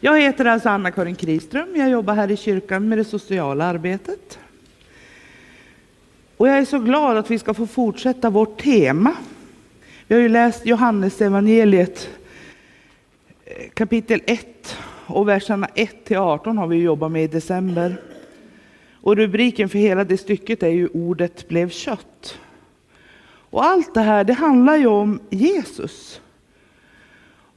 Jag heter alltså Anna-Karin Kriström. Jag jobbar här i kyrkan med det sociala arbetet. Och jag är så glad att vi ska få fortsätta vårt tema. Vi har ju läst Johannes evangeliet eh, kapitel 1 och verserna 1 till 18 har vi jobbat med i december. Och rubriken för hela det stycket är ju ordet blev kött. Och allt det här, det handlar ju om Jesus.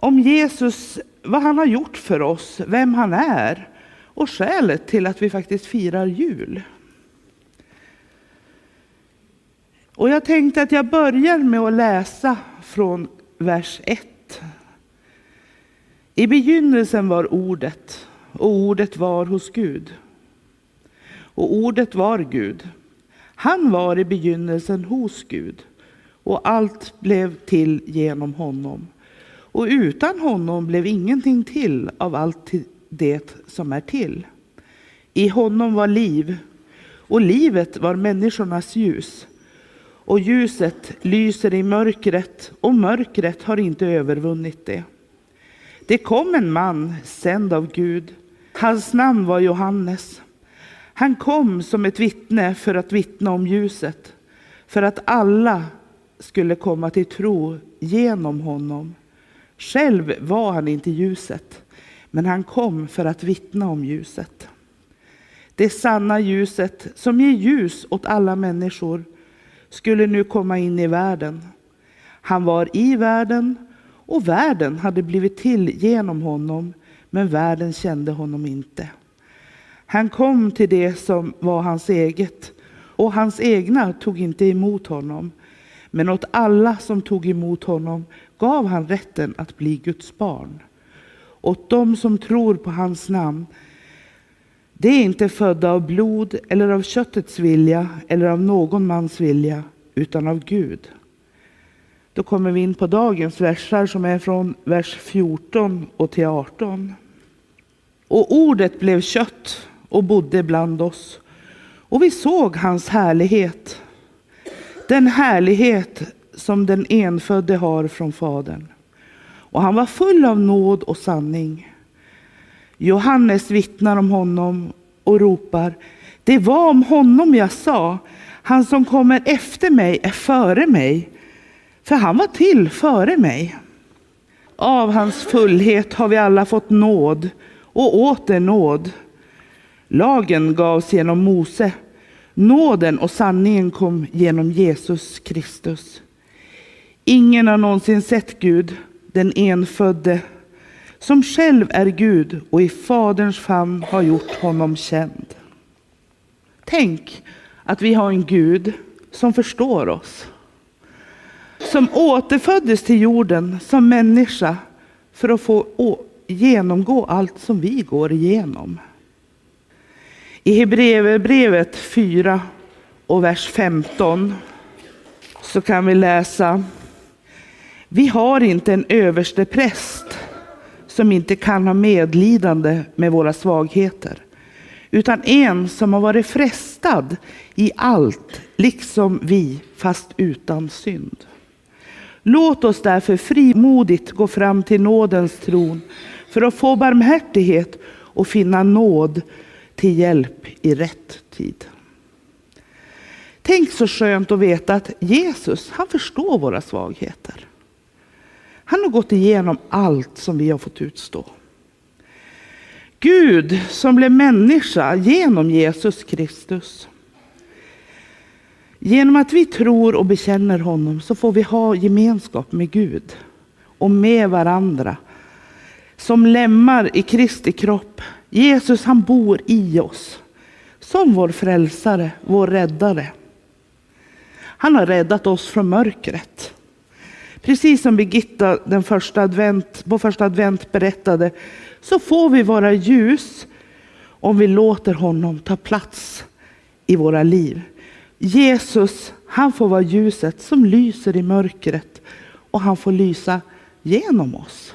Om Jesus, vad han har gjort för oss, vem han är och skälet till att vi faktiskt firar jul. Och jag tänkte att jag börjar med att läsa från vers 1. I begynnelsen var ordet och ordet var hos Gud. Och ordet var Gud. Han var i begynnelsen hos Gud och allt blev till genom honom. Och utan honom blev ingenting till av allt det som är till. I honom var liv och livet var människornas ljus. Och ljuset lyser i mörkret och mörkret har inte övervunnit det. Det kom en man sänd av Gud. Hans namn var Johannes. Han kom som ett vittne för att vittna om ljuset, för att alla skulle komma till tro genom honom. Själv var han inte ljuset, men han kom för att vittna om ljuset. Det sanna ljuset som ger ljus åt alla människor skulle nu komma in i världen. Han var i världen och världen hade blivit till genom honom, men världen kände honom inte. Han kom till det som var hans eget och hans egna tog inte emot honom. Men åt alla som tog emot honom gav han rätten att bli Guds barn. Åt dem som tror på hans namn. Det är inte födda av blod eller av köttets vilja eller av någon mans vilja, utan av Gud. Då kommer vi in på dagens versar som är från vers 14 och till 18. Och ordet blev kött och bodde bland oss. Och vi såg hans härlighet. Den härlighet som den enfödde har från Fadern. Och han var full av nåd och sanning. Johannes vittnar om honom och ropar, det var om honom jag sa, han som kommer efter mig är före mig, för han var till före mig. Av hans fullhet har vi alla fått nåd och åter nåd. Lagen gavs genom Mose. Nåden och sanningen kom genom Jesus Kristus. Ingen har någonsin sett Gud, den enfödde, som själv är Gud och i Faderns famn har gjort honom känd. Tänk att vi har en Gud som förstår oss. Som återföddes till jorden som människa för att få genomgå allt som vi går igenom. I Hebreerbrevet 4 och vers 15 så kan vi läsa vi har inte en överste präst som inte kan ha medlidande med våra svagheter utan en som har varit frestad i allt, liksom vi, fast utan synd. Låt oss därför frimodigt gå fram till nådens tron för att få barmhärtighet och finna nåd till hjälp i rätt tid. Tänk så skönt att veta att Jesus, han förstår våra svagheter. Han har gått igenom allt som vi har fått utstå. Gud som blev människa genom Jesus Kristus. Genom att vi tror och bekänner honom så får vi ha gemenskap med Gud och med varandra. Som lemmar i Kristi kropp Jesus han bor i oss som vår frälsare, vår räddare. Han har räddat oss från mörkret. Precis som Birgitta den första advent, på första advent berättade så får vi vara ljus om vi låter honom ta plats i våra liv. Jesus, han får vara ljuset som lyser i mörkret och han får lysa genom oss.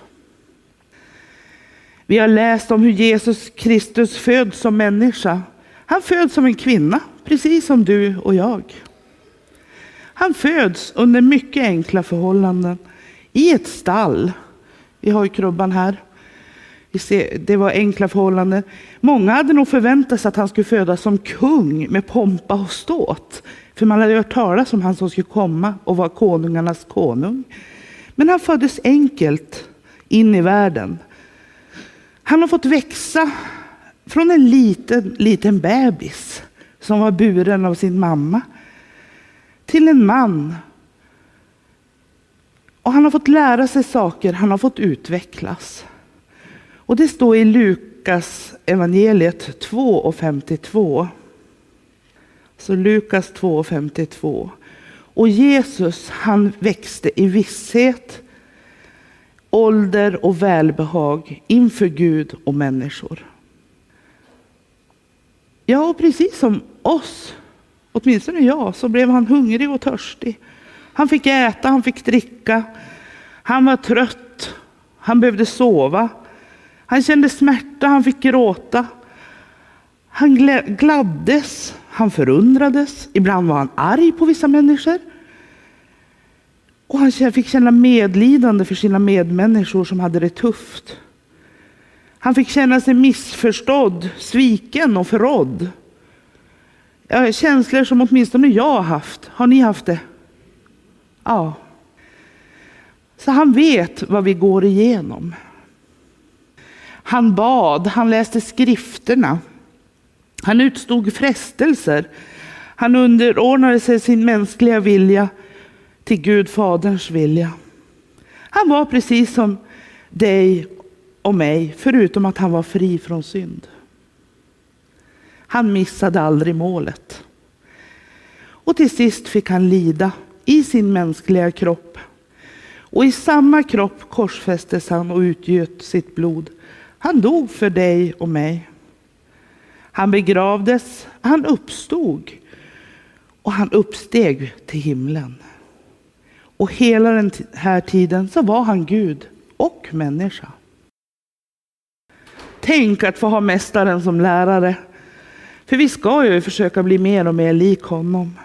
Vi har läst om hur Jesus Kristus föds som människa. Han föds som en kvinna, precis som du och jag. Han föds under mycket enkla förhållanden i ett stall. Vi har ju krubban här. Det var enkla förhållanden. Många hade nog förväntat sig att han skulle födas som kung med pompa och ståt. För man hade hört talas om han som skulle komma och vara konungarnas konung. Men han föddes enkelt in i världen. Han har fått växa från en liten, liten bebis som var buren av sin mamma till en man. Och han har fått lära sig saker, han har fått utvecklas. Och det står i Lukas evangeliet 2 och 52. Så Lukas 2 och 52. Och Jesus han växte i visshet, ålder och välbehag inför Gud och människor. Ja, och precis som oss, åtminstone jag, så blev han hungrig och törstig. Han fick äta, han fick dricka. Han var trött. Han behövde sova. Han kände smärta, han fick gråta. Han gladdes, han förundrades. Ibland var han arg på vissa människor. Och han fick känna medlidande för sina medmänniskor som hade det tufft. Han fick känna sig missförstådd, sviken och förrådd. Känslor som åtminstone jag har haft. Har ni haft det? Ja. Så han vet vad vi går igenom. Han bad, han läste skrifterna. Han utstod frestelser. Han underordnade sig sin mänskliga vilja till Gud Faderns vilja. Han var precis som dig och mig, förutom att han var fri från synd. Han missade aldrig målet. Och till sist fick han lida i sin mänskliga kropp. Och i samma kropp korsfästes han och utgöt sitt blod. Han dog för dig och mig. Han begravdes, han uppstod och han uppsteg till himlen. Och hela den här tiden så var han Gud och människa. Tänk att få ha Mästaren som lärare. För vi ska ju försöka bli mer och mer lik honom.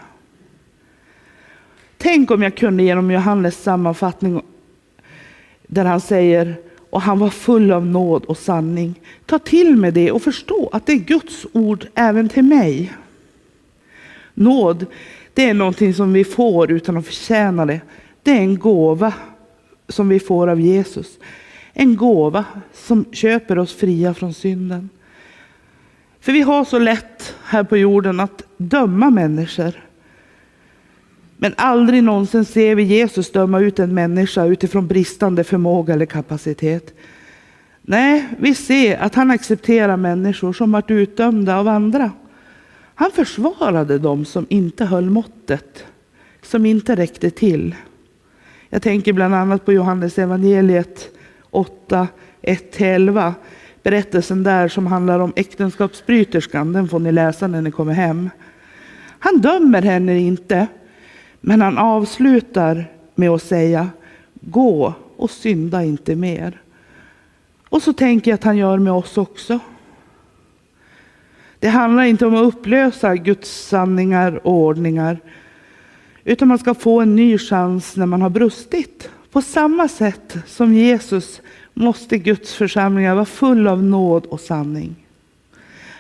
Tänk om jag kunde genom Johannes sammanfattning där han säger och han var full av nåd och sanning. Ta till mig det och förstå att det är Guds ord även till mig. Nåd, det är någonting som vi får utan att förtjäna det. Det är en gåva som vi får av Jesus. En gåva som köper oss fria från synden. För vi har så lätt här på jorden att döma människor. Men aldrig någonsin ser vi Jesus döma ut en människa utifrån bristande förmåga eller kapacitet. Nej, vi ser att han accepterar människor som varit utdömda av andra. Han försvarade dem som inte höll måttet, som inte räckte till. Jag tänker bland annat på Johannes evangeliet 8, 1-11. Berättelsen där som handlar om äktenskapsbryterskan, den får ni läsa när ni kommer hem. Han dömer henne inte, men han avslutar med att säga gå och synda inte mer. Och så tänker jag att han gör med oss också. Det handlar inte om att upplösa Guds sanningar och ordningar, utan man ska få en ny chans när man har brustit. På samma sätt som Jesus måste Guds församlingar vara full av nåd och sanning.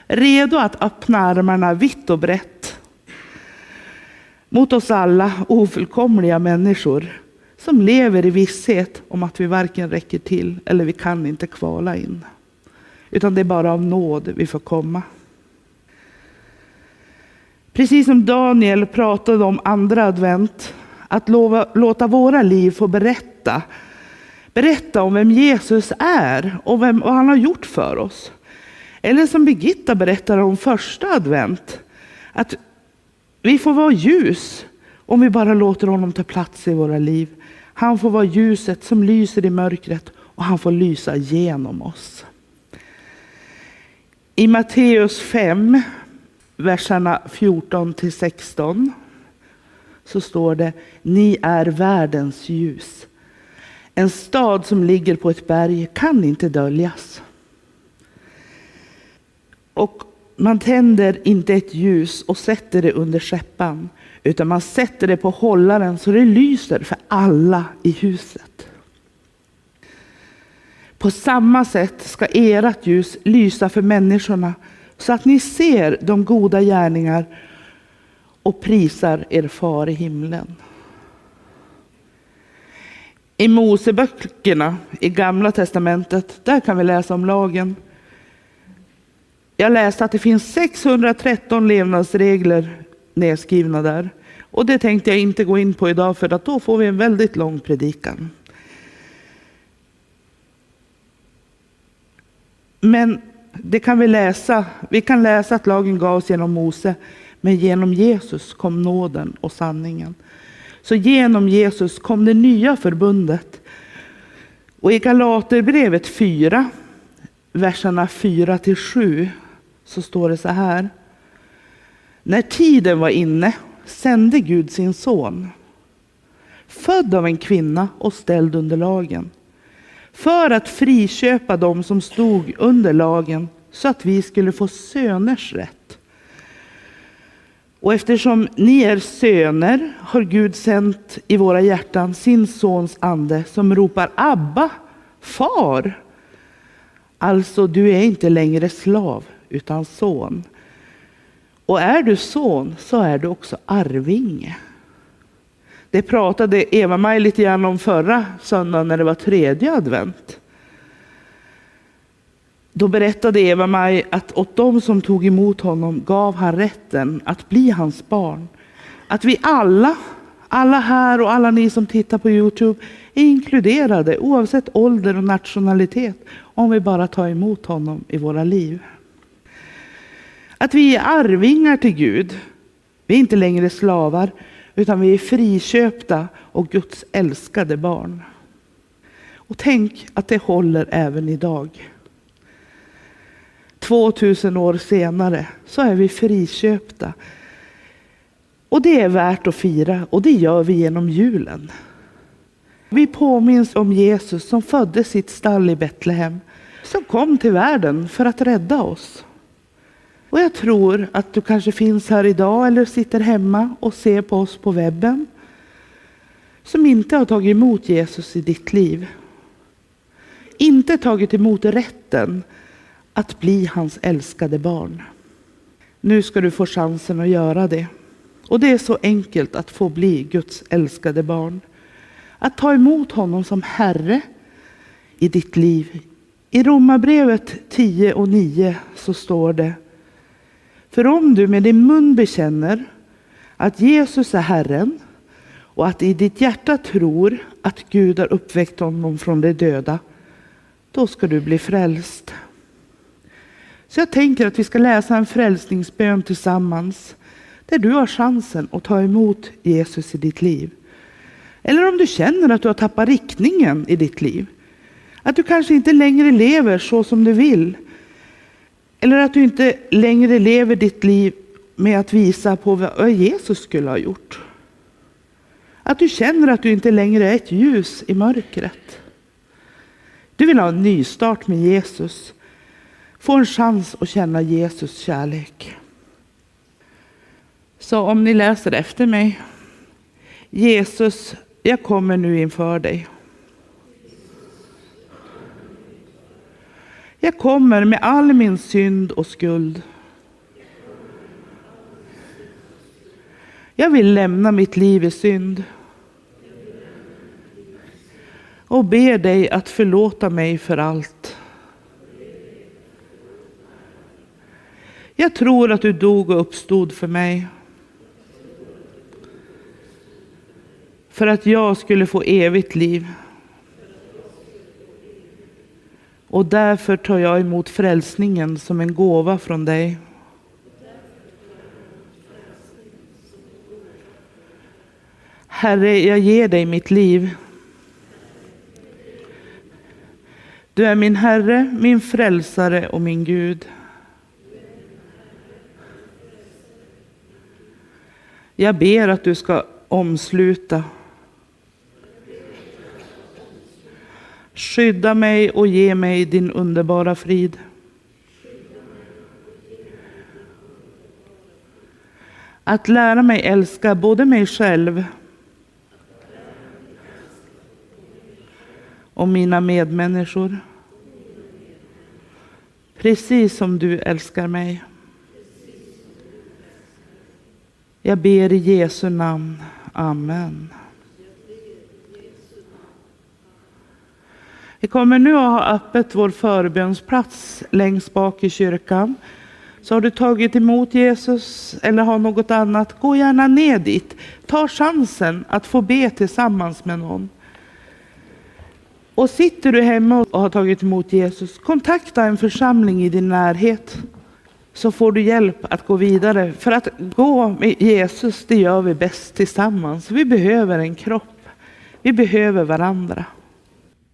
Redo att öppna armarna vitt och brett mot oss alla ofullkomliga människor som lever i visshet om att vi varken räcker till eller vi kan inte kvala in. Utan det är bara av nåd vi får komma. Precis som Daniel pratade om andra advent, att lova, låta våra liv få berätta. Berätta om vem Jesus är och vem, vad han har gjort för oss. Eller som Birgitta berättade om första advent, att vi får vara ljus om vi bara låter honom ta plats i våra liv. Han får vara ljuset som lyser i mörkret och han får lysa genom oss. I Matteus 5, verserna 14 till 16 så står det Ni är världens ljus. En stad som ligger på ett berg kan inte döljas. Och man tänder inte ett ljus och sätter det under skäppan, utan man sätter det på hållaren så det lyser för alla i huset. På samma sätt ska ert ljus lysa för människorna så att ni ser de goda gärningar och prisar er far i himlen. I Moseböckerna i Gamla testamentet, där kan vi läsa om lagen. Jag läste att det finns 613 levnadsregler nedskrivna där. Och det tänkte jag inte gå in på idag för att då får vi en väldigt lång predikan. Men det kan vi läsa. Vi kan läsa att lagen gavs genom Mose, men genom Jesus kom nåden och sanningen. Så genom Jesus kom det nya förbundet. Och i Galaterbrevet 4, verserna 4 till 7, så står det så här. När tiden var inne sände Gud sin son, född av en kvinna och ställd under lagen, för att friköpa dem som stod under lagen så att vi skulle få söners rätt. Och eftersom ni är söner har Gud sänt i våra hjärtan sin sons ande som ropar Abba, far. Alltså, du är inte längre slav utan son. Och är du son så är du också arvinge. Det pratade Eva-Maj lite grann om förra söndagen när det var tredje advent. Då berättade Eva-Maj att åt dem som tog emot honom gav han rätten att bli hans barn. Att vi alla, alla här och alla ni som tittar på Youtube är inkluderade oavsett ålder och nationalitet om vi bara tar emot honom i våra liv. Att vi är arvingar till Gud. Vi är inte längre slavar, utan vi är friköpta och Guds älskade barn. Och tänk att det håller även idag. 2000 år senare så är vi friköpta. Och det är värt att fira och det gör vi genom julen. Vi påminns om Jesus som födde sitt stall i Betlehem, som kom till världen för att rädda oss. Och jag tror att du kanske finns här idag eller sitter hemma och ser på oss på webben som inte har tagit emot Jesus i ditt liv. Inte tagit emot rätten att bli hans älskade barn. Nu ska du få chansen att göra det. Och det är så enkelt att få bli Guds älskade barn. Att ta emot honom som Herre i ditt liv. I Romarbrevet 10 och 9 så står det för om du med din mun bekänner att Jesus är Herren och att i ditt hjärta tror att Gud har uppväckt honom från de döda, då ska du bli frälst. Så jag tänker att vi ska läsa en frälsningsbön tillsammans, där du har chansen att ta emot Jesus i ditt liv. Eller om du känner att du har tappat riktningen i ditt liv. Att du kanske inte längre lever så som du vill, eller att du inte längre lever ditt liv med att visa på vad Jesus skulle ha gjort. Att du känner att du inte längre är ett ljus i mörkret. Du vill ha en nystart med Jesus. Få en chans att känna Jesus kärlek. Så om ni läser efter mig. Jesus, jag kommer nu inför dig. Jag kommer med all min synd och skuld. Jag vill lämna mitt liv i synd och ber dig att förlåta mig för allt. Jag tror att du dog och uppstod för mig. För att jag skulle få evigt liv. Och därför tar jag emot frälsningen som en gåva från dig. Herre, jag ger dig mitt liv. Du är min Herre, min frälsare och min Gud. Jag ber att du ska omsluta Skydda mig och ge mig din underbara frid. Att lära mig älska både mig själv och mina medmänniskor. Precis som du älskar mig. Jag ber i Jesu namn. Amen. Vi kommer nu att ha öppet vår förbönsplats längst bak i kyrkan. Så har du tagit emot Jesus eller har något annat, gå gärna ner dit. Ta chansen att få be tillsammans med någon. Och sitter du hemma och har tagit emot Jesus, kontakta en församling i din närhet. Så får du hjälp att gå vidare. För att gå med Jesus, det gör vi bäst tillsammans. Vi behöver en kropp. Vi behöver varandra.